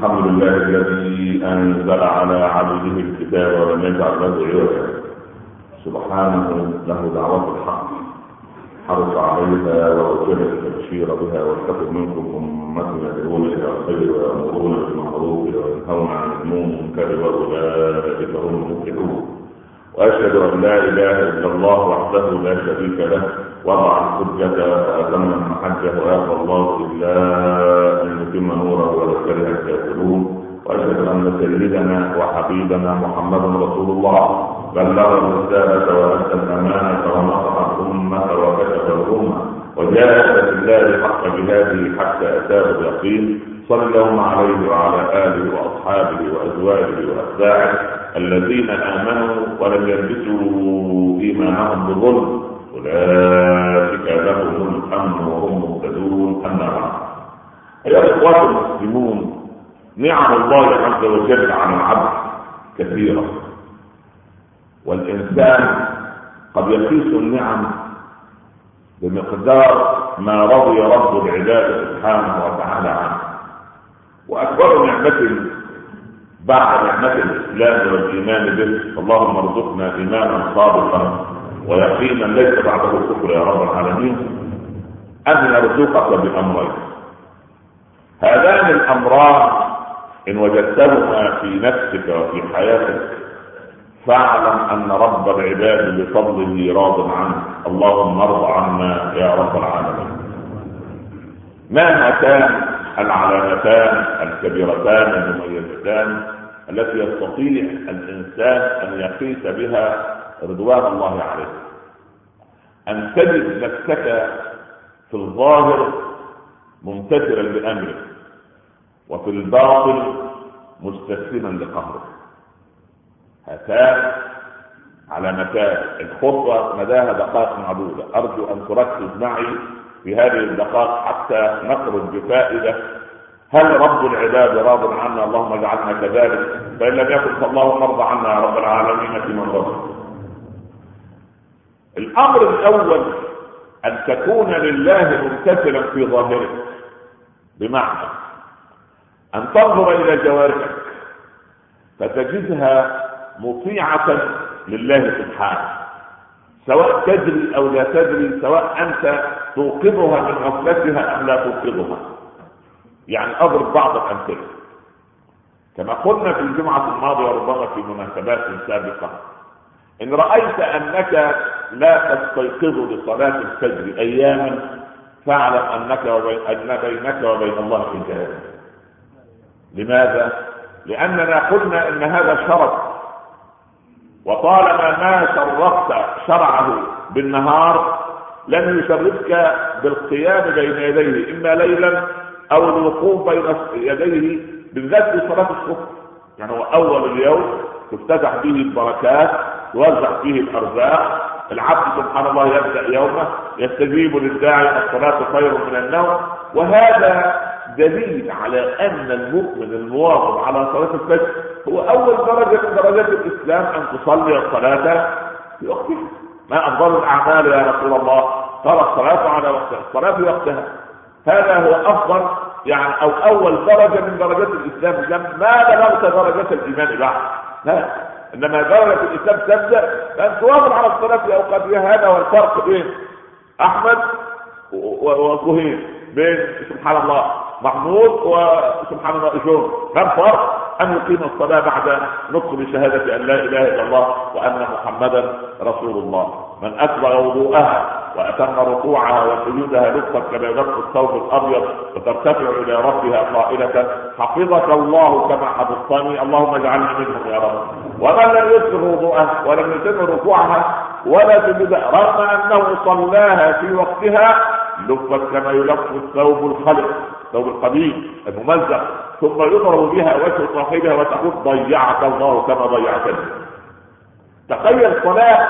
الحمد لله الذي أنزل على عبده الكتاب ولم يجعل له عوجا. سبحانه له دعوة الحق. حرص عليها ووجد التبشير بها ولتكن منكم أمة يدعون إلى الخير ويأمرون بالمعروف وينهون عن المنكر وأولئك هم المفلحون. وأشهد أن لا إله إلا الله وحده لا شريك له وضع الحجة فأتم المحجة ويأبى الله إلا أن يتم نوره ولو كره الكافرون وأشهد أن سيدنا وحبيبنا محمد رسول الله بلغ الرسالة وأدى الأمانة ونصح الأمة وكشف الأمة. وجاهد في الله حق جهاده حتى أتاه اليقين صلى اللهم عليه وعلى آله وأصحابه وأزواجه وأتباعه. الذين آمنوا ولم يلبسوا إيمانهم بظلم أولئك لهم الأمن وهم مهتدون أما بعد. أيها الإخوة المسلمون نعم الله عز وجل على العبد كثيرة والإنسان قد يقيس النعم بمقدار ما رضي رب العباد سبحانه وتعالى عنه. وأكبر نعمة بعد نعمة الإسلام والإيمان به اللهم ارزقنا إيمانا صادقا. ويقينا ليس بعده كفر يا رب العالمين. أن يرزقك بأمرين هذان الأمران إن وجدتهما في نفسك وفي حياتك فاعلم أن رب العباد بفضله راض عنك اللهم ارض عنا يا رب العالمين. ما هاتان العلامتان الكبيرتان المميزتان التي يستطيع الإنسان أن يقيس بها رضوان الله عليه. أن تجد نفسك في الظاهر ممتثلا بامره وفي الباطن مستسلما لقهره. هاتان علامتان. الخطوة مداها دقائق معدودة. أرجو أن تركز معي في هذه الدقائق حتى نخرج بفائدة. هل رب العباد راض عنا؟ اللهم اجعلنا كذلك. فإن لم يكن فاللهم ارضى عنا يا رب العالمين في من رضي الأمر الأول أن تكون لله ممتثلا في ظاهرك بمعنى أن تنظر إلى جوارحك فتجدها مطيعة لله سبحانه. سواء تدري أو لا تدري سواء أنت توقظها من غفلتها أم لا توقظها؟ يعني أضرب بعض الأمثلة. كما قلنا في الجمعة الماضية ربما في مناسبات سابقة إن رأيت أنك لا تستيقظ لصلاة الفجر أياما فاعلم أنك وبين أن بينك وبين الله حجاب لماذا؟ لأننا قلنا إن هذا شرط. وطالما ما شرفت شرعه بالنهار لن يشرفك بالقيام بين يديه إما ليلا أو الوقوف بين يديه بالذات في صلاة الصبح. يعني هو أول اليوم تفتتح به البركات توزع فيه الأرزاق. العبد سبحان الله يبدأ يومه يستجيب للداعي الصلاة خير من النوم. وهذا دليل على أن المؤمن المواظب على صلاة الفجر هو أول درجة من درجات الإسلام أن تصلي الصلاة في وقتها ما أفضل الأعمال يا رسول الله؟ قال الصلاة على وقتها. الصلاة في وقتها. هذا هو أفضل يعني أو أول درجة من درجات الإسلام. ما بلغت درجة الإيمان بعد. لا إنما درجة الإسلام تبدأ بأن تواظب على الصلاة في أوقاتها. هذا هو الفرق بين أحمد وكهين بين سبحان الله محمود وسبحان الله شون ما الفرق؟ أن يقيم الصلاة بعد نطق بشهادة أن لا إله إلا الله وأن محمدا رسول الله. من اسبغ وضوءها وأتم ركوعها وسجودها لطفا كما يلف الثوب الأبيض وترتفع إلى ربها قائلة حفظك الله كما حفظتني. اللهم اجعلني منهم يا رب. ومن لم يسبغ وضوءها ولم يتم ركوعها ولا سجودها رغم أنه صلاها في وقتها لفت كما يلف الثوب الخلق ثوب القبيل الممزق ثم يضرب بها وجه صاحبها وتقول ضيعك الله كما ضيعتني. تخيل صلاة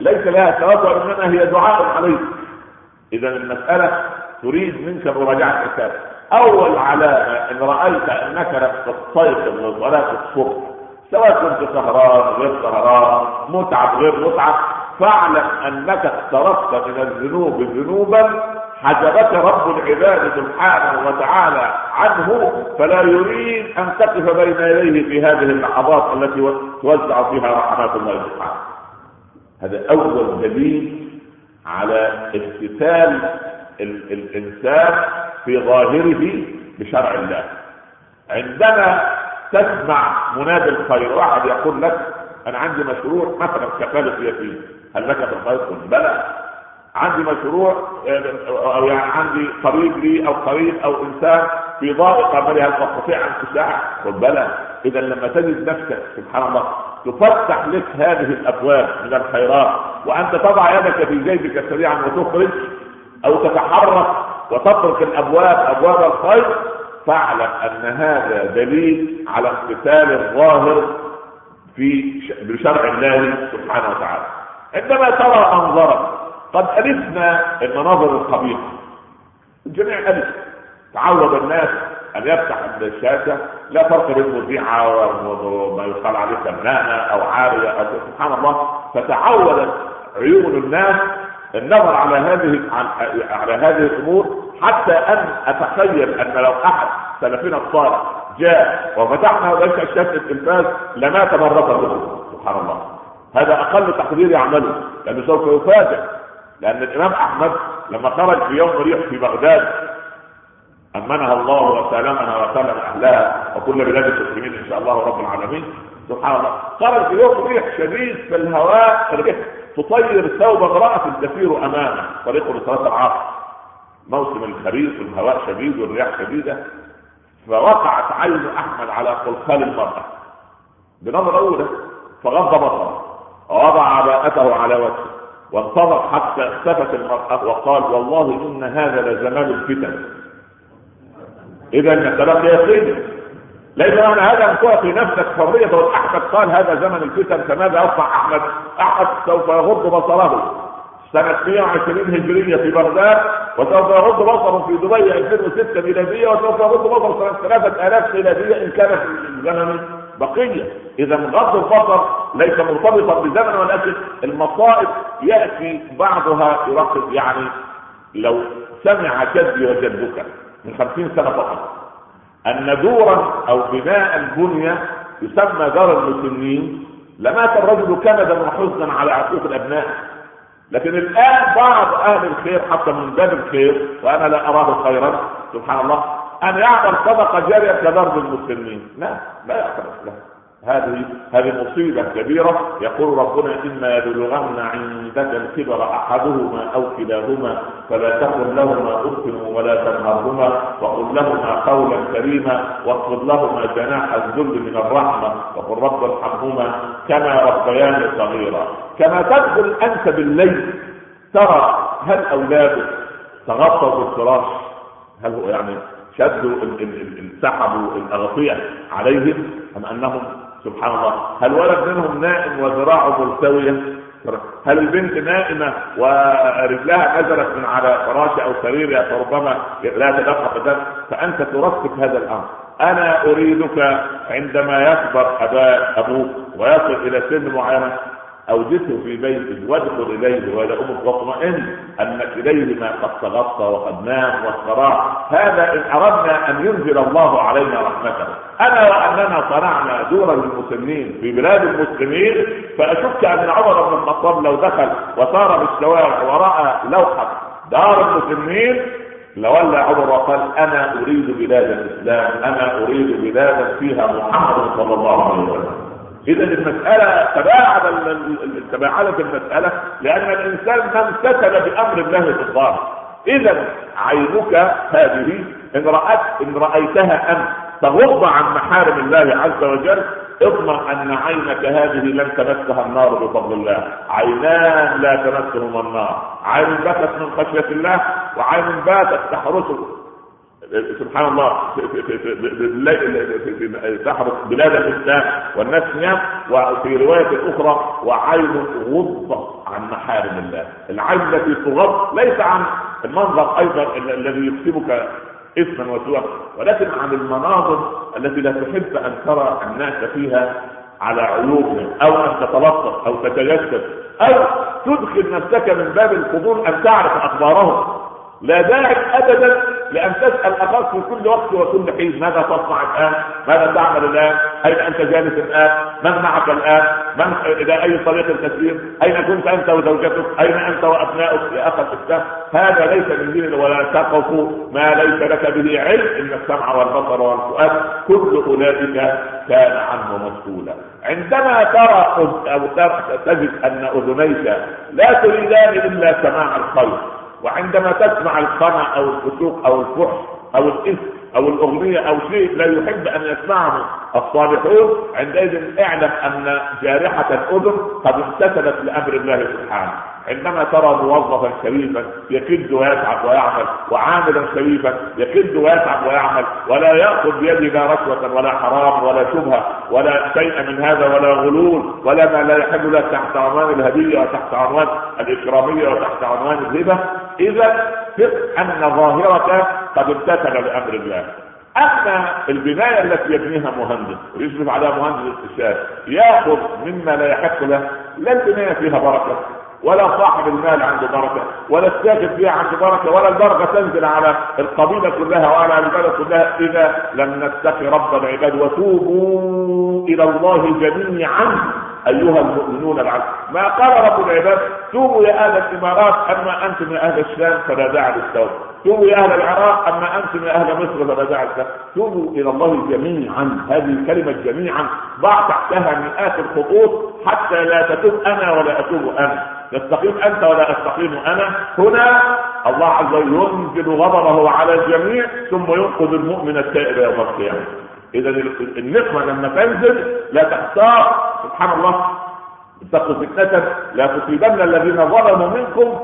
ليس لها ثواب وإنما هي دعاء عليك. اذا المسألة تريد منك مراجعة الكتاب. أول علامة إن رأيت أنك لم تستيقظ لصلاة الصبح سواء كنت سهران غير سهران متعب غير متعب فاعلم أنك اقترفت من الذنوب ذنوبا حجبك رب العباد سبحانه وتعالى عنه فلا يريد أن تقف بين يديه في هذه اللحظات التي توزع فيها رحمات الله سبحانه. هذا أول دليل على امتثال الإنسان في ظاهره بشرع الله. عندما تسمع منادي الخير واحد يقول لك أنا عندي مشروع مثلا كفالة يتيم هل لك في الخير؟ قل بلى. عندي مشروع أو يعني عندي قريب لي أو قريب أو إنسان في ضائقه مالي هل تستطيع أن تساعد؟ قل بلى. اذا لما تجد نفسك سبحان الله تفتح لك هذه الأبواب من الخيرات وأنت تضع يدك في جيبك سريعا وتخرج أو تتحرك وتترك الأبواب أبواب الخير فاعلم أن هذا دليل على امتثال الظاهر في بشرع الله سبحانه وتعالى. عندما ترى منظرا قد ألفنا المناظر القبيحة الجميع ألف. تعود الناس أن يفتح الشاشة لا فرق بين مذيعة وما يقال عليه فنانة أو عارية أو سبحان الله فتعودت عيون الناس النظر على هذه على هذه الأمور حتى أن أتخيل أن لو أحد سلفنا الصالح جاء وفتحنا ليس شاشه التلفاز لمات مره به. سبحان الله. هذا أقل تقدير يعمله لأنه سوف يفاجئ لأن الإمام أحمد لما خرج في يوم ريح في بغداد أمنها الله وسلمها وسلم أهلها وكل بلاد المسلمين إن شاء الله رب العالمين. سبحان الله. خرج في يوم ريح شديد في الهواء تطير ثوب امرأة تسير أمامه. طريق لصلاة العصر. موسم الخريف والهواء شديد والرياح شديدة. فوقعت عين أحمد على خلخال المرأة. بنظرة أولى فغض بصره ووضع عباءته على وجهه. وانتظر حتى اختفت المرأة وقال والله إن هذا لزمان الفتن. إذا تلقى يقين ليس معنى هذا أن تعطي نفسك حرية. أحمد قال هذا زمن الفتن فماذا يصنع أحمد؟ أحمد سوف يغض بصره. سنة 120 هجرية في بغداد وسوف يغض بصره في دبي 2006 ميلادية وسوف يغض بصره سنة 3000 ميلادية إن كان في الزمن بقية. إذا غض البصر ليس مرتبطا بزمن ولكن المصائب يأتي بعضها يرقب يعني لو سمع جدي وجدك. من 50 سنة فقط. أن دورا أو بناء البنية يسمى دار المسنين لمات الرجل كندا وحزنا على عقوق الأبناء. لكن الآن بعض أهل الخير حتى من باب الخير وأنا لا أراه خيرا سبحان الله أن يعمل صدقة جارية كدرب المسلمين لا لا يعترف له. هذه هذه مصيبة كبيرة. يقول ربنا إما يبلغن عندك الكبر أحدهما أو كلاهما فلا تقل لهما أف ولا تنهرهما وقل لهما قولا كريما واخفض لهما جناح الذل من الرحمة وقل رب ارحمهما كما ربياني صغيرا. كما تدخل أنت بالليل ترى هل أولادك تغطوا بالفراش؟ هل هو يعني شدوا سحبوا الأغطية عليهم أم أنهم سبحان الله. هل ولد منهم نائم وذراعه ملتوية؟ هل البنت نائمة ورجلها نزلت من على فراش أو سرير فربما لا تدفق دم فأنت ترتب هذا الأمر. أنا أريدك عندما يكبر أباء أبوك ويصل إلى سن معينة اوجده في بيته وادخل إليه والى أمك واطمئن أنك إليه ما قد تغطى وقد نام واستراح هذا إن أردنا أن ينزل الله علينا رحمته. انا وأننا صنعنا دورا للمسلمين في بلاد المسلمين فأشك أن عمر بن الخطاب لو دخل وصار بالشوارع ورأى لوحة دار المسلمين لولى عمر وقال أنا أريد بلاد الإسلام أنا أريد بلادا فيها محمد صلى الله عليه وسلم. إذا المسألة تباعد تباعدت المسألة لأن الإنسان ما امتثل بأمر الله في الظاهر إذا عينك هذه إن رأت إن رأيتها أنت تغض عن محارم الله عز وجل اضمن أن عينك هذه لن تمسها النار بفضل الله. عينان لا تمسهما النار. عين بكت من خشية الله وعين باتت تحرسه. سبحان الله تحرس بلاد الاسلام والناس نيام وفي روايه أخرى وعين غض عن محارم الله العين التي تغض ليس عن المنظر أيضا الذي يكسبك اثما وسوءا ولكن عن المناظر التي لا تحب ان ترى الناس فيها على عيوبهم أو ان تتلطف أو تتجسد أو تدخل نفسك من باب الفضول ان تعرف اخبارهم لا داعي ابدا لأن تسأل أخاك في كل وقت وكل حين ماذا تصنع الآن؟ ماذا تعمل الآن؟ أين أنت جالس الآن؟ من معك الآن؟ من إلى أي طريق تسير؟ أين كنت أنت وزوجتك؟ أين أنت وأبنائك يا أخ الإسلام؟ هذا ليس من دين ولا تقف ما ليس لك به علم إن السمع والبصر والفؤاد كل أولئك كان عنه مسؤولا. عندما ترى أو تجد أن أذنيك لا تريدان إلا سماع الخير وعندما تسمع الخنا أو الفسوق أو الفحش أو الاثم أو الأغنية أو شيء لا يحب أن يسمعه الصالحون عندئذ اعلم أن جارحة الأذن قد امتثلت لأمر الله سبحانه. عندما ترى موظفا شريفا يكد ويتعب ويعمل وعاملا شريفا يكد ويتعب ويعمل ولا يأخذ بيده لا رشوة ولا حرام ولا شبهة ولا شيء من هذا ولا غلول ولا ما لا يحل له تحت عنوان الهدية وتحت عنوان الإكرامية وتحت عنوان الهبه إذا ثق أن ظاهرك قد امتثل لأمر الله. أما البناية التي يبنيها مهندس ويشرف عليها مهندس استشاري يأخذ مما لا يحق له لا البناية فيها بركة ولا صاحب المال عنده بركة ولا الساكن فيها عنده بركة ولا البركة تنزل على القبيلة كلها وعلى البلد كلها. إذا لم نتقي رب العباد وتوبوا إلى الله جميعا أيها المؤمنون العبد ما قال رب العباد؟ توبوا يا أهل الإمارات أما أنتم يا أهل الشام فلا داعي للتوبة. توبوا يا أهل العراق أما أنتم يا أهل مصر للتوبه توبوا إلى الله جميعا هذه الكلمة جميعا. ضع تحتها مئات الخطوط حتى لا تتوب أنا ولا أتوب أنا. تستقيم أنت ولا أستقيم أنا. هنا الله عز وجل ينزل غضبه على الجميع ثم ينقذ المؤمن التائب يوم القيامة. اذا النقمة لما تنزل لا تختار سبحان الله. اتقوا فتنة لا تصيبن الذين ظلموا منكم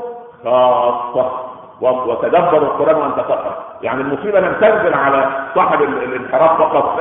خاصة. وتدبروا القرآن وأنت تقرأ. يعني المصيبة لم تنزل على صاحب الانحراف فقط.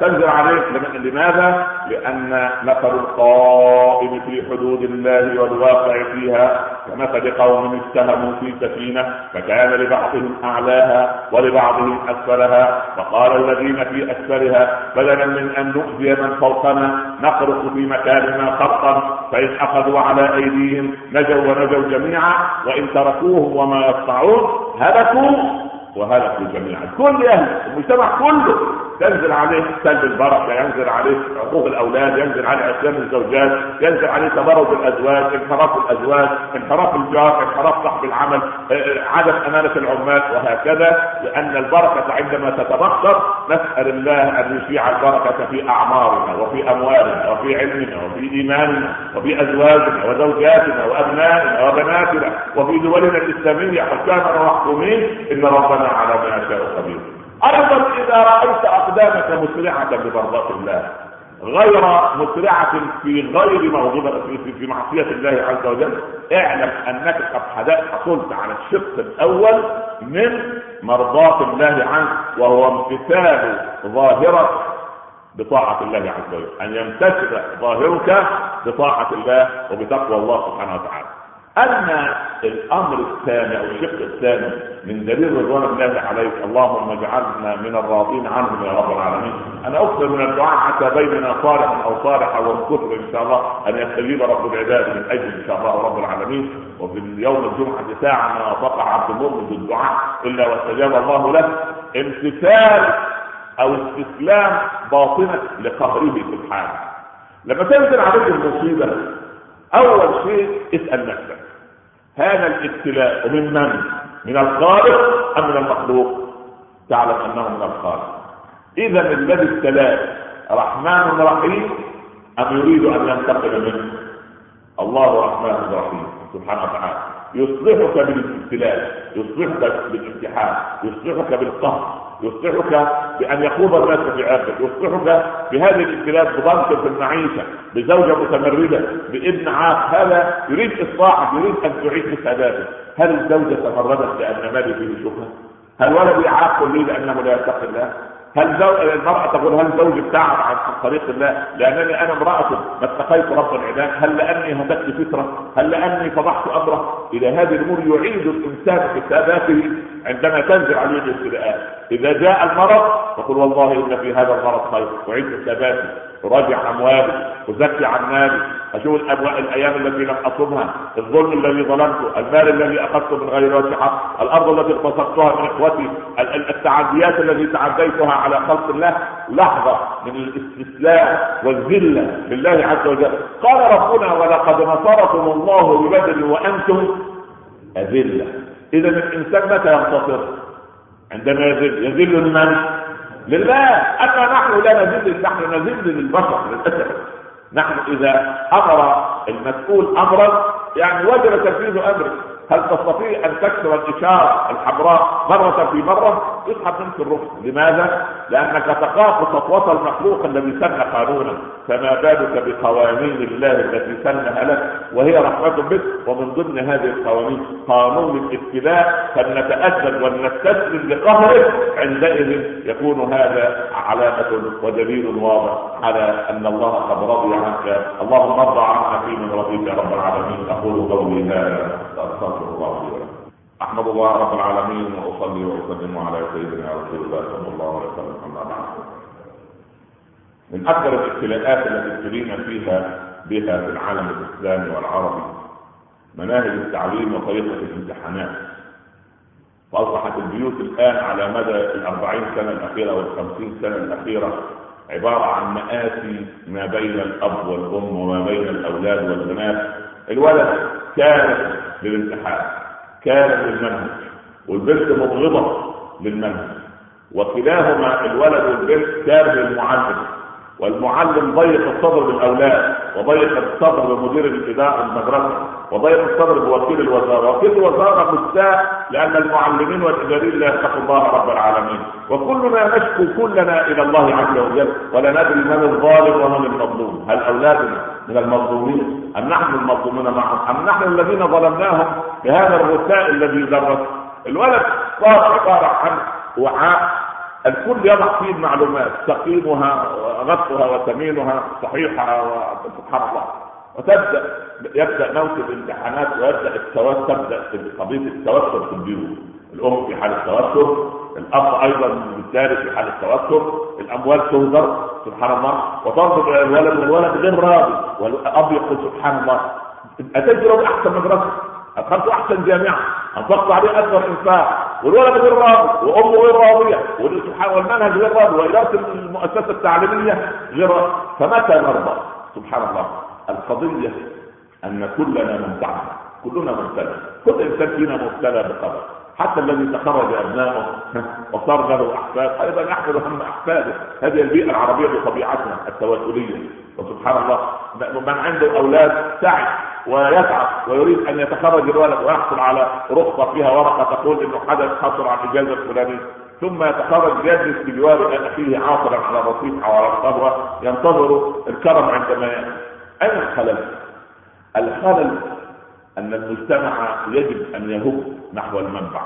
تنزل عليه لماذا؟ لأن مثل القائم في حدود الله والواقع فيها كمثل قوم اتهموا في سفينة فكان لبعضهم أعلاها ولبعضهم أسفلها. فقال الذين في أسفلها بدلا من أن نؤذي من فوقنا نخرق في مكاننا خرقا فإن أخذوا على أيديهم نجوا ونجوا جميعا وإن تركوهم وما يصنعون هلكوا وهلكوا جميعا. كل أهل المجتمع كله تنزل عليه سلب البركة ينزل عليه حقوق الأولاد ينزل عليه عصيان الزوجات ينزل عليه تبرد الأزواج انحراف الأزواج انحراف الجار انحراف صاحب العمل آه، عدم أمانة العمال وهكذا لأن البركة عندما تتبخر نسأل الله أن يشيع البركة في أعمارنا وفي أموالنا وفي علمنا وفي إيماننا وفي أزواجنا وزوجاتنا وأبنائنا وبناتنا وفي دولنا الإسلامية حكاما ومحكومين إن ربنا على ما يشاء قدير. أيضا إذا رأيت أقدامك مسرعة بمرضاه الله غير مسرعة في غير موضوع في, معصية الله عز وجل اعلم أنك قد حصلت على الشق الأول من مرضاة الله عنك وهو امتثال ظاهرة بطاعة الله عز وجل. أن يمتثل ظاهرك بطاعة الله وبتقوى الله سبحانه وتعالى. اما الأمر الثاني أو الشق الثاني من دليل رضوان الله عليك اللهم اجعلنا من الراضين عنهم يا رب العالمين. أنا أكثر من الدعاء حتى بيننا صالح أو صالحه ونكثر إن شاء الله. أن يستجيب رب العباد من أجل إن شاء الله رب العالمين. وفي يوم الجمعة ساعة ما وقع عبد المؤمن بالدعاء إلا واستجاب الله له. امتثال أو استسلام باطنة لقهره سبحانه. لما تنزل عليك المصيبة أول شيء اسأل نفسك. هذا الابتلاء من من؟ من الخالق أم من المخلوق؟ تعلم أنه من الخالق. إذا الذي ابتلاه رحمن رحيم أم يريد أن ينتقم منه؟ الله رحمن رحيم سبحانه وتعالى يصلحك بالابتلاء يصلحك بالامتحان يصلحك بالقهر يصلحك بأن يخوض الناس في يصلحك بهذه الابتلاءات بضنك في المعيشة بزوجة متمردة بابن عاق هذا يريد إصلاحك يريد أن تعيد سعادته هل الزوجة تمردت لأن مالي فيه شبهه؟ هل ولدي عاق لي لأنه لا يتقي الله؟ هل زو... المرأة تقول هل زوجي ابتعد عن طريق الله لأنني أنا امرأة ما اتقيت رب العباد. هل لأني هدفت فترة هل لأني فضحت أمره؟ إلى هذه الأمور يعيد الإنسان حساباته عندما تنزل عليه الابتلاءات إذا جاء المرض فقل والله إن في هذا المرض خير. وعند ثباتي أراجع أموالي أزكي عن مالي أشوف الأيام التي لم أصبها الظلم الذي ظلمته المال الذي أخذته من غير وجه حق الأرض التي اغتصبتها من إخوتي التعديات التي تعديتها على خلق الله. لحظة من الاستسلام والذلة لله عز وجل. قال ربنا ولقد نصركم الله ببدر وأنتم أذلة. إذا الإنسان متى ينتصر؟ عندما يذل يذل لمن لله. أما نحن لا نذل نحن نذل للبشر للأسف. نحن إذا أمر المسؤول أمرا يعني وجب تنفيذ امره هل تستطيع أن تكسر الإشارة الحمراء مرة في مرة؟ يسحب منك الرخص لماذا؟ لأنك تخاف سطوه المخلوق الذي سن قانونا فما بالك بقوانين الله التي سنها لك وهي رحمة بك ومن ضمن هذه القوانين قانون الابتلاء فلنتادب ولنستسلم لقهره عندئذ يكون هذا علامة ودليل واضح على أن الله قد رضي عنك. اللهم ارضى عنا في من رضيك يا رب العالمين. أقول قولي هذا استغفر الله لي ولكم. أحمد الله رب العالمين وأصلي وأسلم على سيدنا رسول الله صلى الله عليه وسلم أما بعد. من أكثر الابتلاءات التي ابتلينا فيها بها في العالم الإسلامي والعربي مناهج التعليم وطريقة الامتحانات. فأصبحت البيوت الآن على مدى الأربعين سنة الأخيرة أو الخمسين سنة الأخيرة عبارة عن مآسي ما بين الأب والأم وما بين الأولاد والبنات. الولد كان للامتحان. كان للمنهج والبنت مبغضه للمنهج وكلاهما الولد والبنت كان للمعلم والمعلم ضيق الصدر بالأولاد وضيق الصدر بمدير الإدارة المدرسة وضيق الصدر بوكيل الوزارة، وكيل الوزارة مستاء لأن المعلمين والإداريين لا يتقوا الله رب العالمين، وكلنا نشكو كلنا إلى الله عز وجل ولا ندري من الظالم ومن المظلوم، هل أولادنا من المظلومين. أم نحن المظلومين معهم؟ أم نحن الذين ظلمناهم بهذا الغثاء الذي درس الولد صار عبارة عن وعاء. الكل يضع فيه المعلومات تقييمها غطها وتمينها صحيحه سبحان الله. وتبدأ يبدأ موسم الامتحانات ويبدأ التوتر تبدأ قضية التوتر في البيوت. الأم في حاله توتر الأب أيضا بالتالي في حاله توتر الأموال تنظر سبحان الله وتنظر إلى الولد والولد غير راضي والأب يقول سبحان الله اتجرب أحسن مدرسه ادخلت أحسن جامعه أنفقت عليه أكثر إنفاق والولد غير راضي وأمه غير راضية سبحان والمنهج غير راضي وإدارة المؤسسة التعليمية غير راضي فمتى نرضى؟ سبحان الله. القضية أن كلنا ممتحن كلنا مبتلى كل إنسان فينا مبتلى بقدر. حتى الذي تخرج أبنائه وصار له أحفاد. أيضا يحمل هم أحفاده. هذه البيئة العربية بطبيعتنا التوازنيه وسبحان الله من عنده أولاد سعي ويسعى ويريد أن يتخرج الولد ويحصل على رخصة فيها ورقة تقول إنه حدث حصل عن الاجازه الفلانيه ثم يتخرج يجلس بجوار أخيه عاصرا على رصيف أو على القهوه ينتظر الكرم عندما ياتي أين الخلل؟ الخلل أن المجتمع يجب أن يهب نحو المنبع.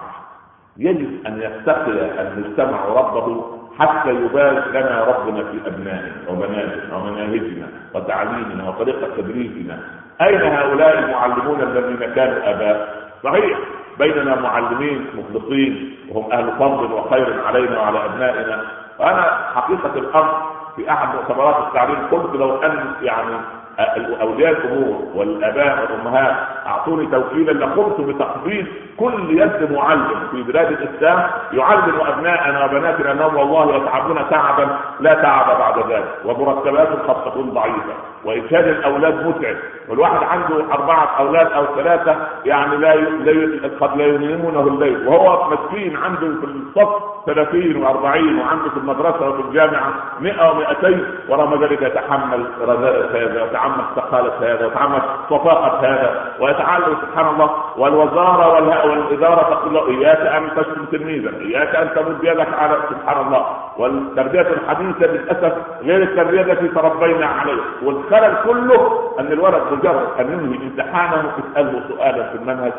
يجب أن يستقي المجتمع ربه حتى يبارك لنا ربنا في أبنائنا وبناتنا ومناهجنا وتعليمنا وطريقة تدريسنا. أين هؤلاء المعلمون الذين كانوا آباء؟ صحيح بيننا معلمين مخلصين وهم أهل فضل وخير علينا وعلى أبنائنا. وأنا حقيقة الأمر في أحد مؤتمرات التعليم قلت لو أن يعني أولياء الأمور والأباء والأمهات أعطوني توكيلا لقمت بتقبيل كل يد معلم في بلاد الإسلام يعلم أبناءنا وبناتنا انهم والله يتعبون تعبا لا تعب بعد ذلك ومرتباتهم قد تكون ضعيفة وانشاد الأولاد متعب والواحد عنده أربعة أولاد أو ثلاثة يعني لا. قد لا ينيمونه الليل وهو مسكين عنده في الصف 30 و40 وعنده في المدرسة وفي الجامعة 100 و200 ورغم ذلك يتحمل رذاذه هذا ويتعمد ثقالة هذا ويتعمد صفاقه هذا ويتعلم سبحان الله والوزارة والإدارة تقول له إياك أن تشتم تلميذا إياك أن تمد يدك على سبحان الله. والتربية الحديثة للأسف غير التربية التي تربينا عليها. والخلل كله أن الولد مجرد أن ينهي امتحانه تساله سؤالا في المنهج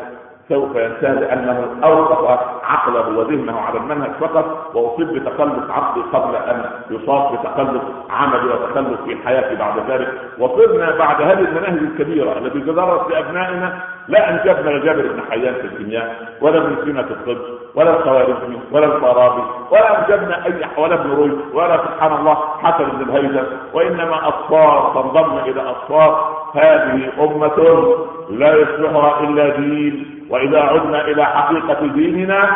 سوف ينتهي لأنه أوقف عقله وذهنه على المنهج فقط وأصيب بتقلب عقلي قبل أن يصاب بتقلب عملي وتقلب في حياتي بعد ذلك. وصرنا بعد هذه المناهج الكبيرة التي تدرس لأبنائنا لا انجبنا لجابر بن حيان في الكيمياء ولا من سنه الطب ولا الخوارزمي ولا الفارابي ولا وجدنا اي ولا ابن رشد ولا سبحان الله حسن بن الهيثم وإنما أصفار تنضم إلى أصفار. هذه أمة لا يصلحها إلا دين وإذا عدنا إلى حقيقة ديننا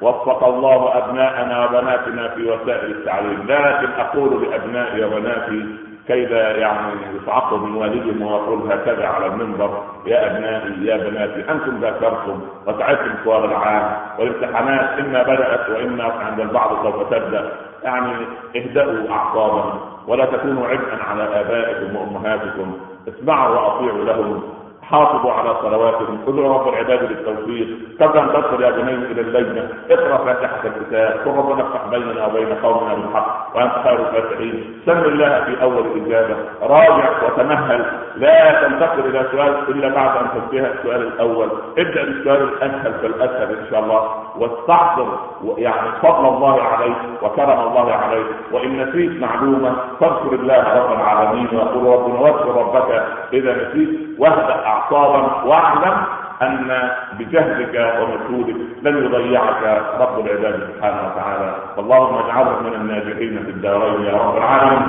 وفق الله أبناءنا وبناتنا في وسائل التعليم. لكن أقول لأبنائي وبناتي كيف يعني يصعقوا من والدهم ويقول هكذا على المنبر يا أبنائي يا بناتي أنتم ذاكرتم وتعبتم طوال العام والامتحانات إما بدأت وإما عند البعض سوف تبدأ. يعني اهدأوا اعصابا ولا تكونوا عبئا على آبائكم وأمهاتكم اسمعوا وأطيعوا لهم. حافظوا على صلواتهم ادعوا رب العباد بالتوفيق قبل أن تدخل يا بني إلى اللجنة اقرأ فاتحة الكتاب قل ربنا افتح بيننا وبين قومنا بالحق وأنت خير الفاتحين. سم الله في أول الإجابة. راجع وتمهل. لا تنتقل إلى سؤال إلا بعد أن تنتهي السؤال الأول. ابدأ بالسؤال الأسهل فالاسهل إن شاء الله. واستحضر يعني فضل الله عليك وكرم الله عليك. وإن نسيت معلومة فاذكر الله رب العالمين. وقل ربنا واذكر ربك. إذا نسيت واهدأ اعصابا واعلم أن بجهدك ومجهودك لن يضيعك رب العباد سبحانه وتعالى. فاللهم اجعلنا من الناجحين في الدارين يا رب العالمين.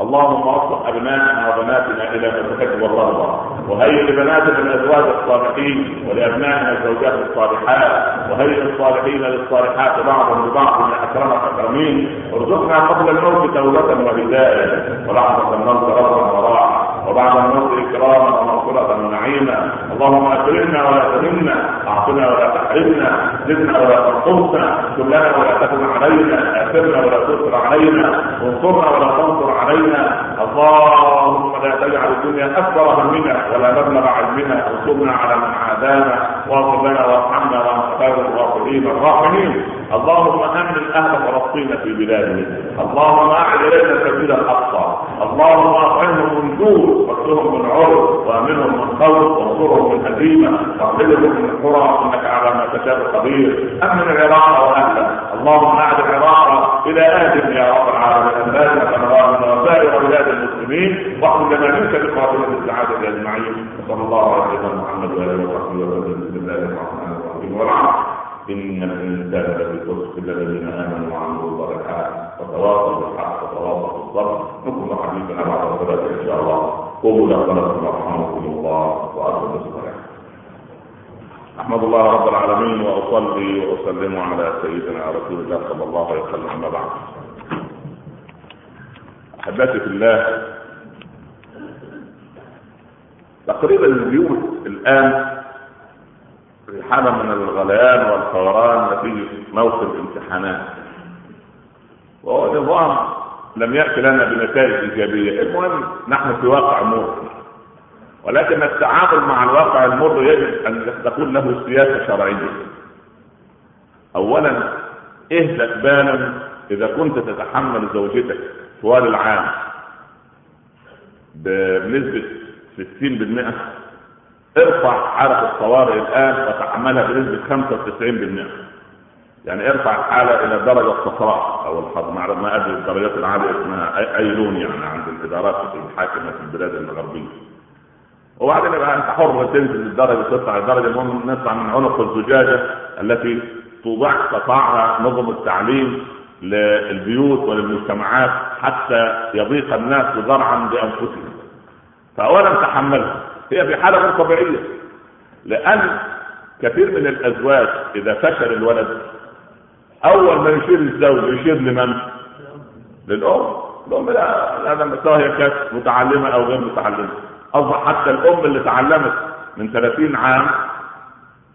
اللهم وفق أبنائنا وبناتنا إلى ما تحب وترضى وهيئ لبناتنا الازواج الصالحين ولأبنائنا الزوجات الصالحات. وهيئ الصالحين للصالحات بعضهم لبعض من أكرم الأكرمين. ارزقنا قبل الموت توبة وهدايه ولحظه الموت رضا وراحه وبعد الموت اكراما ومغفرة ونعيما. اللهم أكرمنا ولا تهنا أعطنا ولا تحرمنا. زدنا ولا تنقصنا كلنا ولا تكن علينا اثرنا ولا تؤثر علينا وانصرنا ولا تنصر علينا. اللهم لا تجعل الدنيا أكبر همنا ولا مبلغ علمنا وانصرنا على من عادانا واغفر لنا وارحمنا وانت خير الغافرين الراحمين. اللهم أمن أهل فلسطين في بلادهم. اللهم أعد الينا سبيل الأقصى. اللهم أطعمهم من جوع واكلهم من عرض وأمنهم من خوف وانصرهم من هزيمة واغفرهم من القرى إنك على ما تشاء قدير. أمن العراق وأهله. اللهم أعد العراق إلى أهل يا رب العالمين. الناس وسائر بلاد المسلمين. واحمد لنا منك بقابلة السعادة أجمعين. وصلى الله على سيدنا محمد وآله وصحبه وسلم. بسم الله الرحمن الرحيم. والعصر. إن الإنسان لفي خسر إلا الذين آمنوا وعملوا الصالحات. وتواصوا بالحق وتواصوا بالصبر. نكون حديثنا بعد الصلاة إن شاء الله. قوموا لصلاتكم رحمكم الله. وأرجو الصلاة. أحمد الله رب العالمين وأصلي وأسلم على سيدنا رسول الله صلى الله عليه وسلم أما بعد. احبتي في الله تقريبا البيوت الآن في حاله من الغليان والفوران نتيجه موسم الامتحانات. وهو نظام لم يأتي لنا بنتائج إيجابية. المهم نحن في واقع مر ولكن التعامل مع الواقع المر يجب أن تكون له سياسه شرعيه اولا اهدأ بالا إذا كنت تتحمل زوجتك طوال العام بنسبة 60% ارفع حالة الطوارئ الآن وتحملها بنسبة 95% يعني ارفع الحالة إلى درجة الصفراء أو الحظ ما أدري الدرجات العالية اسمها أي لون يعني عند الإدارات الحاكمة في البلاد الغربية. وبعدين يبقى أنت حر تنزل الدرجة تطلع الدرجة المهم نطلع من عنق الزجاجة التي توضع قطعها نظم التعليم للبيوت وللمجتمعات حتى يضيق الناس ذرعا بأنفسهم. فاولا تحملها. هي في حالة غير طبيعية. لأن كثير من الأزواج إذا فشل الولد أول ما يشير الزوج يشير لمن؟ للأم. الأم لا هذا سواء هي كانت متعلمة أو غير متعلمة. اصبح حتى الأم اللي تعلمت من 30 عام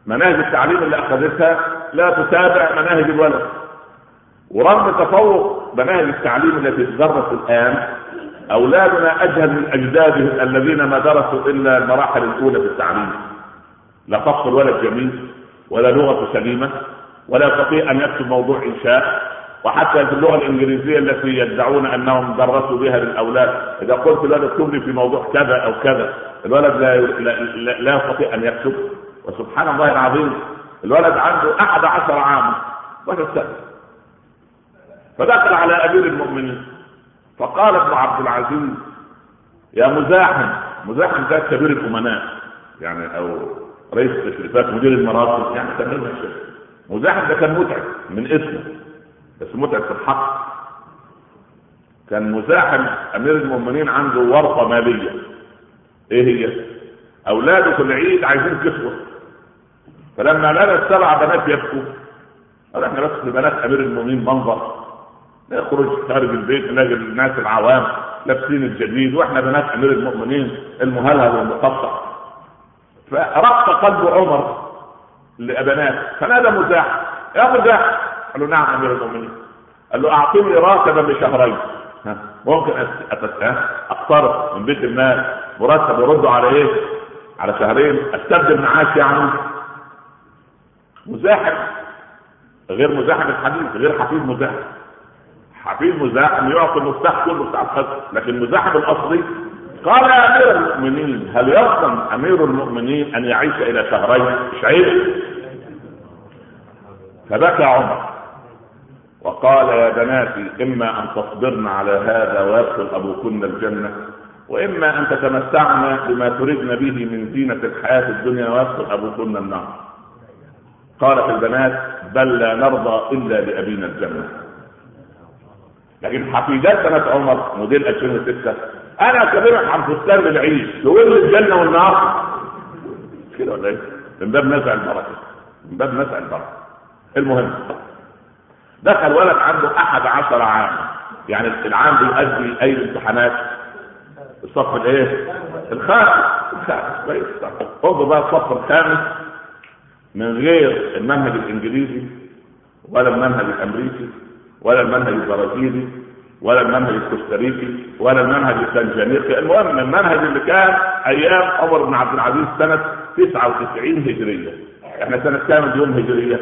مناهج التعليم اللي أخذتها لا تتابع مناهج الولد. ورغم تفوق مناهج التعليم التي تدرس الآن أولادنا أجهل من أجدادهم الذين ما درسوا إلا المراحل الأولى في التعليم. لا خط الولد جميل ولا لغة سليمة ولا يستطيع أن يكتب موضوع إنشاء. وحتى في اللغة الإنجليزية التي يدعون أنهم درسوا بها للأولاد. إذا قلت الولد اكتب في موضوع كذا أو كذا الولد لا لا, لا يستطيع أن يكتب. وسبحان الله العظيم الولد عنده أحد عشر عاما 11 سنه فدخل على أمير المؤمنين. فقال ابن عبد العزيز يا مزاحم مزاحم ده كبير الأمناء. يعني أو رئيس التشريفات مدير المرافق يعني الشيخ مزاحم ده كان متعب من اسمه بس متعب في الحق. كان مزاحم أمير المؤمنين عنده ورطة مالية. إيه هي؟ أولاده في العيد عايزين كسوة. فلما لقى السبع بنات يبكوا قال إحنا بس بنات أمير المؤمنين منظر. نخرج خارج البيت نلاقي الناس العوام لابسين الجديد وإحنا بنات أمير المؤمنين المهلهل والمقطع. فرق قلب عمر لابنات فنادى مزاح يا مزاح قال له نعم أمير المؤمنين. قال له اعطني راتبا لشهرين ممكن اقترض من بيت المال. مرتب يردوا على إيه؟ على شهرين. أستبدل معاش يعني. مزاحم. غير مزاحم الحديث غير حفيد مزاحم. حفيد مزاحم يعطي المفتاح كله بتاع الخزن لكن مزاحم الأصلي قال يا أمير المؤمنين هل يرضى أمير المؤمنين أن يعيش إلى شهرين؟ مش عيب. فبكى عمر. وقال يا بناتي إما أن تصبرن على هذا ويدخل أبوكن الجنة وإما أن تتمتعن بما تردن به من زينة الحياة الدنيا ويدخل أبوكن النار. قالت البنات بل لا نرضى إلا لابينا الجنة. لكن حفيدات بنات عمر موديل 2006 أنا كبيرك عن فستان للعيش تقول لي الجنة والنار. كده ولا إيه؟ من باب نزع البركة من باب نزع البركة. المهم دخل ولد عنده أحد عشر عام. يعني العام بيؤدي أي امتحانات. الصف الإيه؟ الخامس. الخامس. كويس. انظر بقى الصف الخامس. من غير المنهج الإنجليزي ولا المنهج الأمريكي ولا المنهج البرازيلي ولا المنهج الكوستاريكي ولا المنهج التنجانيقي المهم المنهج اللي كان أيام عمر بن عبد العزيز سنة 99 هجرية. إحنا سنة كام اليوم هجرية؟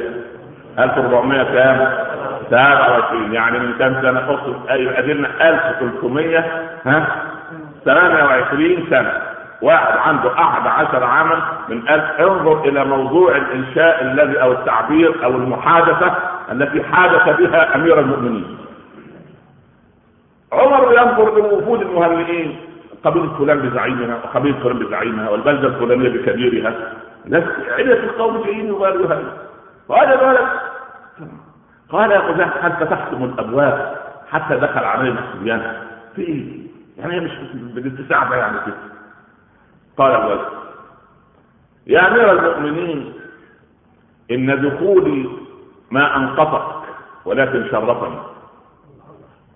1400 كام؟ 27 يعني من كام سنة اقصد أيوه ادينا 1300 ها؟ 28 سنة. واحد عنده أحد عشر عاما من ألف. انظر إلى موضوع الإنشاء الذي أو التعبير أو المحادثة التي حادث بها أمير المؤمنين. عمر ينظر لوفود المهنئين قبيلة فلان بزعيمها وقبيلة فلان بزعيمها والبلدة الفلانية بكبيرها. ناس عدة القوم جايين يغيروا هذا فقال ذلك. قال يا قزاح هل فتحتم الأبواب حتى دخل علينا الصبيان في إيه؟ يعني مش بالاتساع يعني كده. قال الولد يا أمير المؤمنين إن دخولي ما انقطك ولكن شرفني.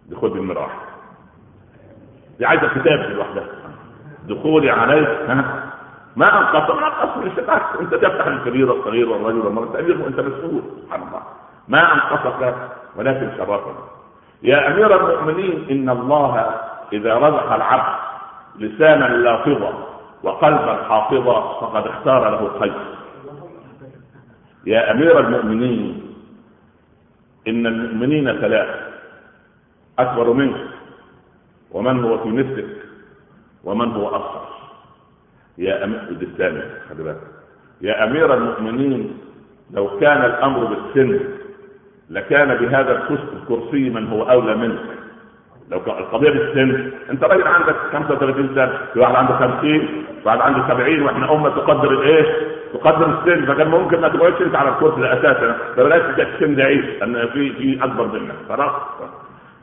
بخد المراح دي عايزة كتاب لوحدها. دخولي عليك ها؟ ما انقطع ما انقطع أنت تفتح الكبير والصغير والرجل والمرأة. أنت مسؤول. سبحان الله. ما أنقصك ولكن شرفك يا أمير المؤمنين إن الله إذا رزق العبد لسانا لافظا وقلبا حافظا فقد اختار له الخير يا أمير المؤمنين إن المؤمنين ثلاثة أكبر منك ومن هو في مثلك ومن هو أصغر. يا امير الثاني خلي بالك. يا أمير المؤمنين لو كان الأمر بالسن لكان بهذا الكرسي من هو أولى منك. لو القضية بالسن أنت راجل عندك 35 سنة في واحد عنده 50 في واحد عنده 70 وإحنا أمة تقدر الإيه؟ تقدر السن فكان ممكن ما تقعدش أنت على الكرسي أساسا فبلاش السن ده عيش لأن في في أكبر منك. خلاص؟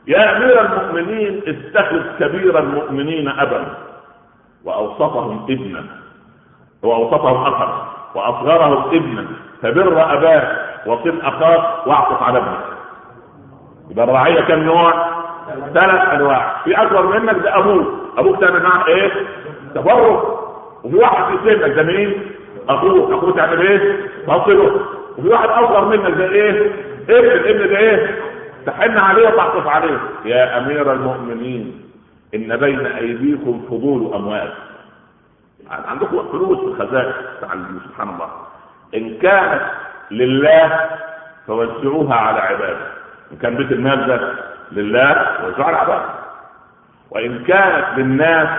يا أمير المؤمنين اتخذ كبير المؤمنين ابا واوسطهم ابنا واوسطهم اخا وأصغرهم ابنا فبر أباك وصل أخاك واعطف على ابنك يبقى الرعيه كم نوع؟ ثلاث أنواع في أكبر منك ده أبوك أبوك تعمل معاه إيه؟ تفرق وفي واحد في سنك ده مين؟ أخوك أخوك تعمل إيه؟ تصله وفي واحد أصغر منك ده إيه؟ ابن الابن ده إيه؟ تحن عليه وتعطف عليه يا أمير المؤمنين إن بين أيديكم فضول أموال عندكم فلوس في الخزائن سبحان الله إن كانت لله فوزعوها على عباده. إن كان بيت المال ده لله وزعوها على عباده. وإن كانت للناس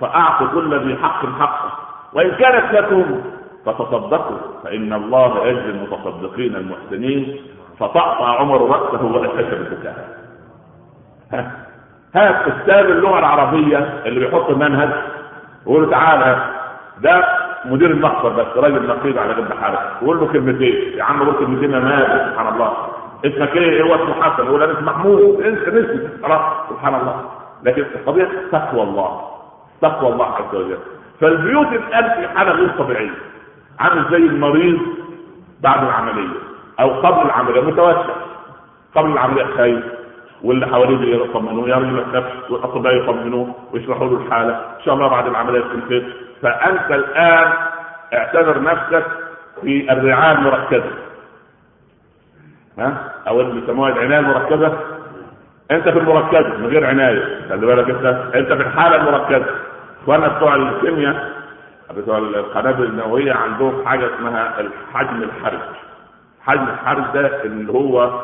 فأعطوا كل ذي حق حقه. وإن كانت لكم فتصدقوا فإن الله يجزي المتصدقين المحسنين. فطأطأ عمر رأسه وأسس البكاء هات أستاذ اللغة العربية اللي بيحط المنهج ويقول تعالى ده مدير المخبر بس راجل نقيب على جنب حارس. يقول له كلمتين يا عم قول كلمتين يا مال سبحان الله. اسمك إيه؟ هو اسمه حسن. أنا اسمي محمود. انت نسي خلاص سبحان الله. لكن القضية تقوى الله. تقوى الله عز وجل. فالبيوت الآن في حالة غير طبيعية. عامل زي المريض بعد العملية أو قبل العملية متوسع. قبل العملية خايف. واللي حواليه يطمنوه يرجو النفس والأطباء يطمنوه ويشرحوا له الحالة. إن شاء الله بعد العملية خير. فأنت الآن اعتبر نفسك في الرعاية المركزة. ها؟ أو اللي بيسموها العناية المركزة. أنت في المركزة من غير عناية. خلي بالك أنت أنت في الحالة المركزة. اخواننا بتوع الكيمياء بتوع القنابل النووية عندهم حاجة اسمها الحجم الحرج. حجم الحرج ده اللي هو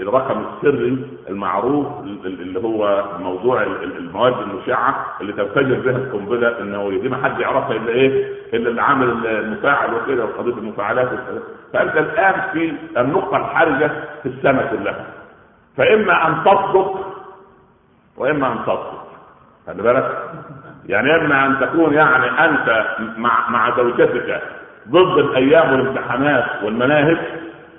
الرقم السري المعروف اللي هو موضوع المواد المشعة اللي تنفجر بها القنبلة النوويه دي ما حد يعرفها إلا إيه؟ إلا اللي عامل المفاعل وكده وقضيه المفاعلات فأنت الآن في النقطة الحرجة في السنة كلها. فإما أن تصدق وإما أن تصدق. خلي بالك. يعني إما أن تكون يعني أنت مع مع زوجتك ضد الأيام والامتحانات والمناهج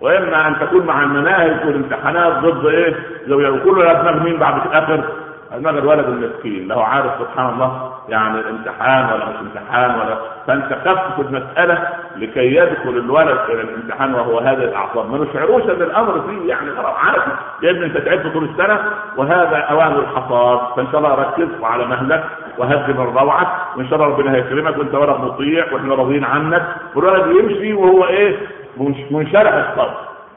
وإما أن تكون مع المناهج والامتحانات ضد إيه؟ لو يقولوا يا دماغ مين بعد الآخر؟ دماغ الولد المسكين له عارف سبحان الله يعني امتحان ولا مش امتحان ولا. فأنت خفف المسألة لكي يدخل الولد إلى الامتحان وهو هذا الأعصاب. ما نشعروش أن الأمر فيه يعني خلاص عارف. يا ابني أنت تعبت طول السنة وهذا أوان الحصاد. فإن شاء الله ركز على مهلك وهذب الروعة. وإن شاء الله ربنا هيكرمك وأنت ولد مطيع وإحنا راضيين عنك. والولد يمشي وهو إيه؟ منشرح الصدر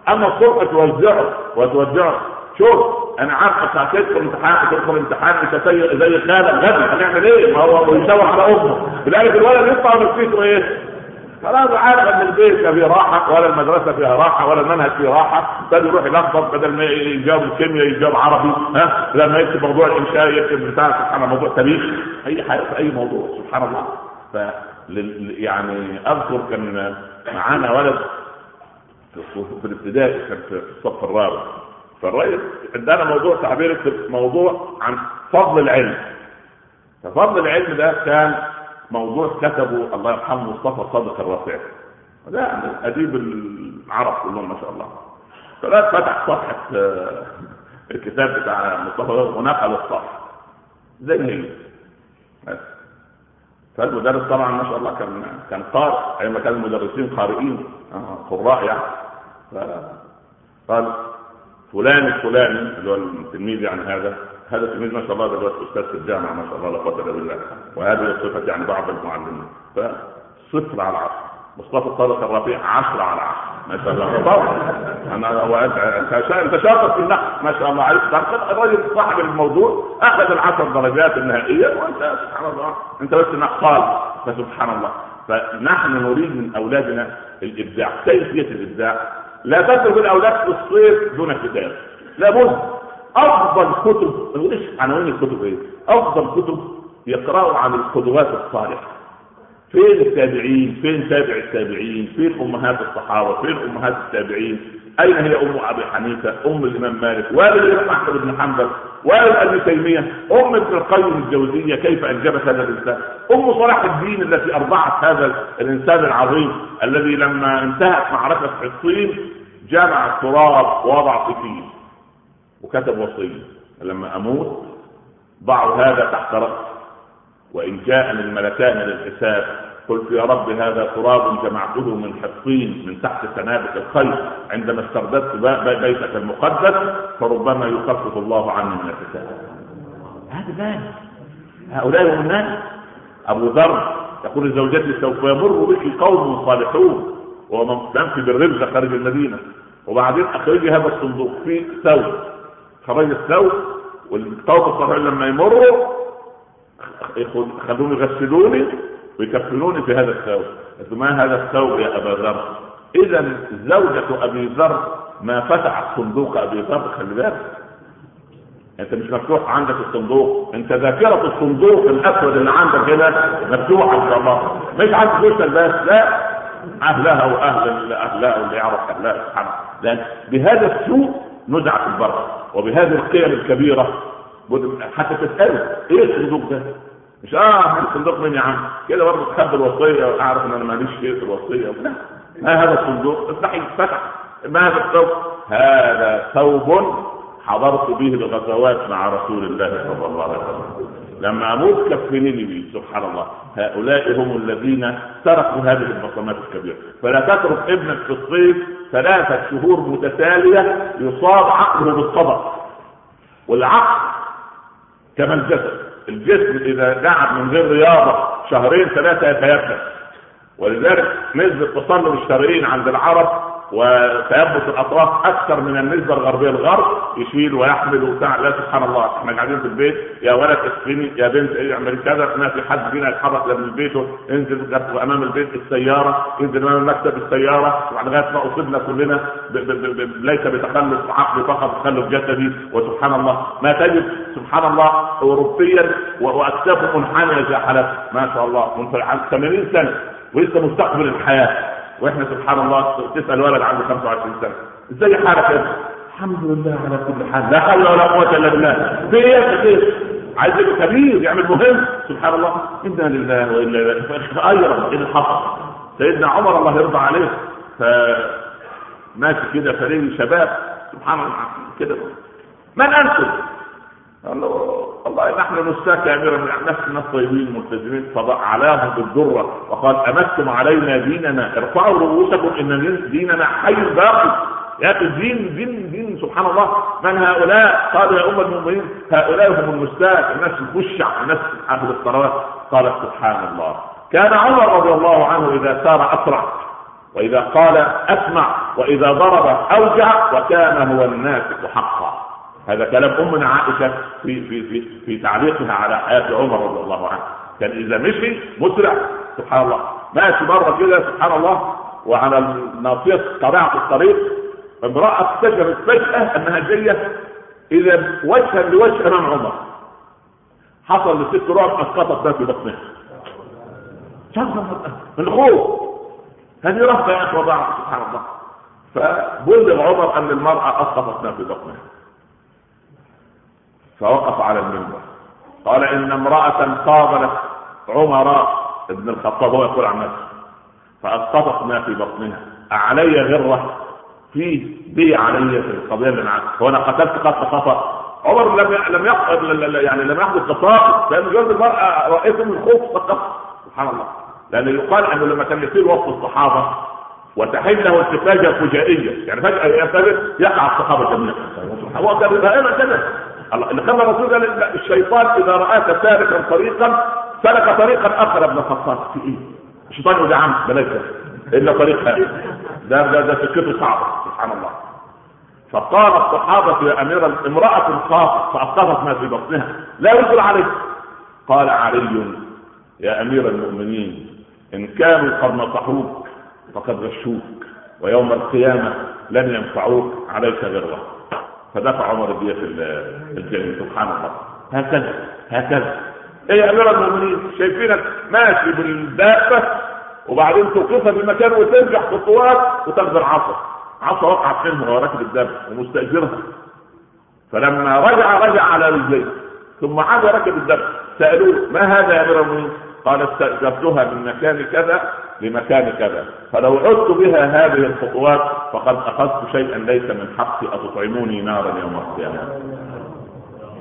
أما الصبح توزعه وتوزعه شوف أنا عارف ساعتين امتحان تدخل امتحان أنت زي زي خالد غبي هنعمل إيه؟ ما هو بيشاور على أمه. بلاقي الولد يطلع من نفسيته إيه؟ خلاص عارف إن البيت لا فيه راحة ولا المدرسة فيها راحة ولا المنهج فيه راحة. بدل يروح يلخبط بدل ما يجاوب الكيمياء يجاوب عربي ها؟ لما يكتب موضوع الإنشاء يكتب بتاع سبحان الله موضوع تاريخ. أي حاجة في أي موضوع سبحان الله. ف يعني أذكر كان معانا ولد في الابتدائي كان في الصف الرابع. فالرئيس عندنا موضوع تعبير موضوع عن فضل العلم. ففضل العلم ده كان موضوع كتبه الله يرحمه مصطفى صادق الرافعي ده أديب العرب كلهم ما شاء الله. فلا فتح صفحة آه، الكتاب بتاع مصطفى ونقل الصفحه زي ما بس. فالمدرس طبعا ما شاء الله كان كان قارئ ايما كان المدرسين قارئين آه، قراء يعني. قال فلان الفلاني اللي هو التلميذ يعني هذا هذا التلميذ ما شاء الله دلوقتي أستاذ في الجامعة ما شاء الله لا قوه بالله. وهذه صفه يعني بعض المعلمين. فصفر على عشر مصطفى الصادق الرفيع 10 على 10 ما شاء الله. طبعا أنا وانت أنت شاطر في النحو ما شاء الله عليك. الراجل صاحب الموضوع أخذ العشر درجات النهائية وأنت سبحان الله. أنت بس نقال. فسبحان الله. فنحن نريد من أولادنا الإبداع كيفية الإبداع. لا تترك الأولاد في الصيف دون كتاب لابد أفضل كتب ليش عناوين الكتب إيه؟ أفضل كتب يقرأوا عن القدوات الصالحة. فين التابعين؟ فين تابع التابعين؟ فين أمهات الصحابة؟ فين أمهات التابعين؟ أين هي أم أبي حنيفة؟ أم الإمام مالك؟ والد الإمام أحمد بن حنبل؟ والد ابي تيمية؟ أم ابن القيم الجوزية؟ كيف أنجبت هذا الإنسان؟ أم صلاح الدين التي أرضعت هذا الإنسان العظيم الذي لما انتهت معركة حصين جمع التراب ووضع فيه وكتب وصية. لما أموت ضعوا هذا تحت رأسي. وإن جاءني الملكان للحساب قلت يا رب هذا تراب جمعته من حصين من تحت سنابك الخير. عندما استرددت بيتك المقدس فربما يخفف الله عني من الحساب. هذا ذلك هؤلاء هم الناس. أبو ذر يقول لزوجته سوف يمر بك قوم صالحون. وهو في بالرزق خارج المدينة. وبعدين اخرجي هذا الصندوق فيه ثوب. خرج الثوب والثوب الصالحين لما يمروا خلوهم يغسلوني ويكفنوني في هذا الثوب. ما هذا الثوب يا أبا ذر؟ إذا زوجة أبي ذر ما فتحت صندوق أبي ذر خلي بالك. أنت مش مفتوح عندك الصندوق. أنت ذاكرة الصندوق الأسود اللي عندك هنا مفتوحة ان شاء الله. مش عند فلوس الباس لا. أهلها وأهل اهلها واللي يعرف اهلها سبحانه. لأن بهذا السوء نزعت البر وبهذه القيم الكبيرة حتى تسأله إيه الصندوق ده؟ مش آه الصندوق مين يا عم. كده برضه تخبي الوصية وأعرف إن أنا ماليش شيء في الوصية. لا ما هذا الصندوق؟ افتحي فتح ما هذا الثوب؟ هذا ثوب حضرت به الغزوات مع رسول الله صلى الله عليه وسلم. لما أموت كفنني به سبحان الله. هؤلاء هم الذين تركوا هذه البصمات الكبيرة. فلا تترك ابنك في الصيف ثلاثة شهور متتالية يصاب عقله بالصدق والعقل كما الجسد. الجسم إذا قعد من غير رياضة شهرين ثلاثة يتيبس ولذلك نسبة تصلب الشرايين عند العرب وتيبس الأطراف أكثر من النسبة الغربيه الغرب يشيل ويحمل وبتاع. لا سبحان الله إحنا قاعدين في البيت يا ولد اسقني يا بنت اعمل كذا. ما في حد فينا يتحرك من البيت انزل أمام البيت السيارة انزل أمام المكتب السيارة لغايه ما اصبنا كلنا ب ب ب ليس بتخلف عقلي فقط تخلف جسدي. وسبحان الله ما تجد سبحان الله اوروبيا وأكتافه منحنيه زي حالته ما شاء الله من 80 سنة ولسه مستقبل الحياة. وإحنا سبحان الله تسأل ولد عنده 25 سنة. إزاي حالك يا الحمد لله على كل حال. لا حول ولا قوة إلا بالله. في إيه يا شيخ عايز يبقى كبير يعمل مهم. سبحان الله. إنا لله وإنا إليه فايرا إيه اللي حصل؟ سيدنا عمر الله يرضى عليه. ف ماشي كده فريق شباب. سبحان الله. كده. من أنتم؟ قال له والله نحن نستاك يا أمير الناس الناس طيبين ملتزمين فعلاهم بالذره وقال أمتم علينا ديننا؟ ارفعوا رؤوسكم إن ديننا حي باقي. يا أخي الدين دين دين سبحان الله. من هؤلاء؟ قالوا يا أمة المؤمنين هؤلاء هم المستاك الناس الخشع الناس أهل الصلوات. قال سبحان الله. كان عمر رضي الله عنه إذا سار أسرع وإذا قال أسمع وإذا ضرب أوجع وكان هو الناسك حقا. هذا كلام امنا عائشة في في في في تعليقها على حياة عمر رضي الله عنه. كان إذا مشي مسرع. سبحان الله. ماشي مرة كده سبحان الله. وعلى ناصيه طبيعة الطريق امرأة اكتشفت فجأة أنها جاية اذا وجها لوجه أمام عمر. حصل لست رعب أسقطت ما في بطنها. من الخوف هذه رهبة يا اخوه سبحان الله. فبلغ عمر أن المرأة أسقطت ما في بطنها. فوقف على المنبر. قال إن امرأة قابلت عمر ابن الخطاب هو يقول عن نفسه فاسقطت ما في بطنها. أعلي غرة في بي علي في القضية اللي معك. هو قتلت قتل خطأ. عمر لم لم يعني لم يحدث قصاص لأن جوز المرأة رأيته من الخوف فقط. سبحان الله. لأن يقال أنه لما كان يصير وسط الصحابة وتحل له التفاجة فجائية يعني ينتبه يقع الصحابة جميعا هو كان كذا اللي خلى الرسول قال الشيطان إذا رآك سالكا طريقا سلك طريقا آخر ابن الخطاب في إيه؟ الشيطان يقول يا عم بلاش الا طريق هذا ده ده ده سكته صعبة سبحان الله. فقال الصحابة يا أمير امرأة خافت فأسقطت ما في بطنها لا يدخل عليه قال علي يا أمير المؤمنين إن كانوا قد نصحوك فقد غشوك ويوم القيامة لن ينفعوك عليك غيره فدفع عمر الدية في الجنة سبحان الله. هكذا هكذا. إيه يا أمير المؤمنين شايفينك ماشي بالدابة وبعدين توقفها في مكان وترجع خطوات وتاخد العصا عصا. وقعت منه وهو راكب الدابة ومستأجرها. فلما رجع رجع على رجليه. ثم عاد ركب الدابة. سألوه ما هذا يا أمير المؤمنين؟ قال استأجرتها من مكان كذا لمكان كذا. فلو عدت بها هذه الخطوات فقد أخذت شيئا ليس من حقي اتطعموني نارا يوم القيامة.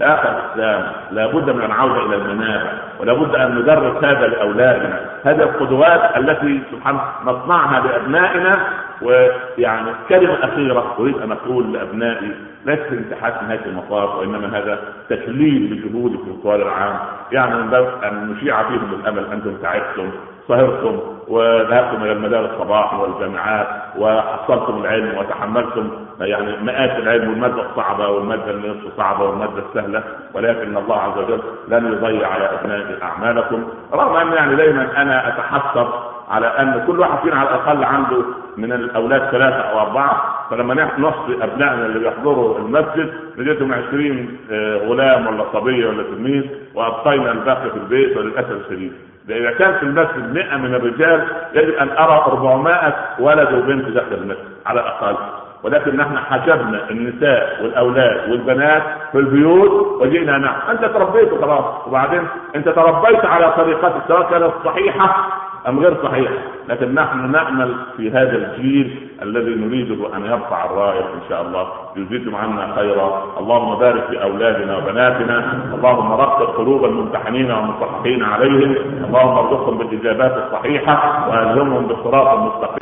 يا أخي الاسلام لابد من العودة إلى المنابع ولابد أن ندرس هذا لأولادنا. هذه القدوات التي سبحان نصنعها لأبنائنا ويعني كلمه اخيره أريد أن أقول لأبنائي ليس انتحاس نهايه المطاف وإنما هذا تكليل لجهودكم طوال العام. يعني من باب أن نشيع فيهم الأمل أنتم تعبتم سهرتم وذهبتم إلى المدارس الصباح والجامعات وحصلتم العلم وتحملتم. يعني مئات العلم والمادة الصعبة والمادة النصف صعبة والمادة السهلة. ولكن الله عز وجل لن يضيع على ابنائه أعمالكم. رغم أن يعني دائما أنا أتحسر على أن كل واحد فينا على الأقل عنده من الأولاد ثلاثة أو أربعة فلما نحصي أبنائنا اللي بيحضروا المسجد نجدهم 20 آه، غلام ولا صبية ولا تلميذ وأبقينا الباقي في البيت وللأسف الشديد. إذا كان في المسجد 100 من الرجال يجب أن أرى 400 ولد وبنت داخل المسجد على الأقل. ولكن نحن حجبنا النساء والأولاد والبنات في البيوت وجئنا نعم أنت تربيت خلاص وبعدين أنت تربيت على طريقتك سواء كانت صحيحة أم غير صحيحه لكن نحن نامل في هذا الجيل الذي نريد أن يرفع الراية إن شاء الله. يزيدهم عنا خيرا. اللهم بارك في أولادنا وبناتنا. اللهم رقق قلوب الممتحنين والمصححين عليهم. اللهم ارزقهم بالإجابات الصحيحة. وألهمهم بالصراط المستقيم.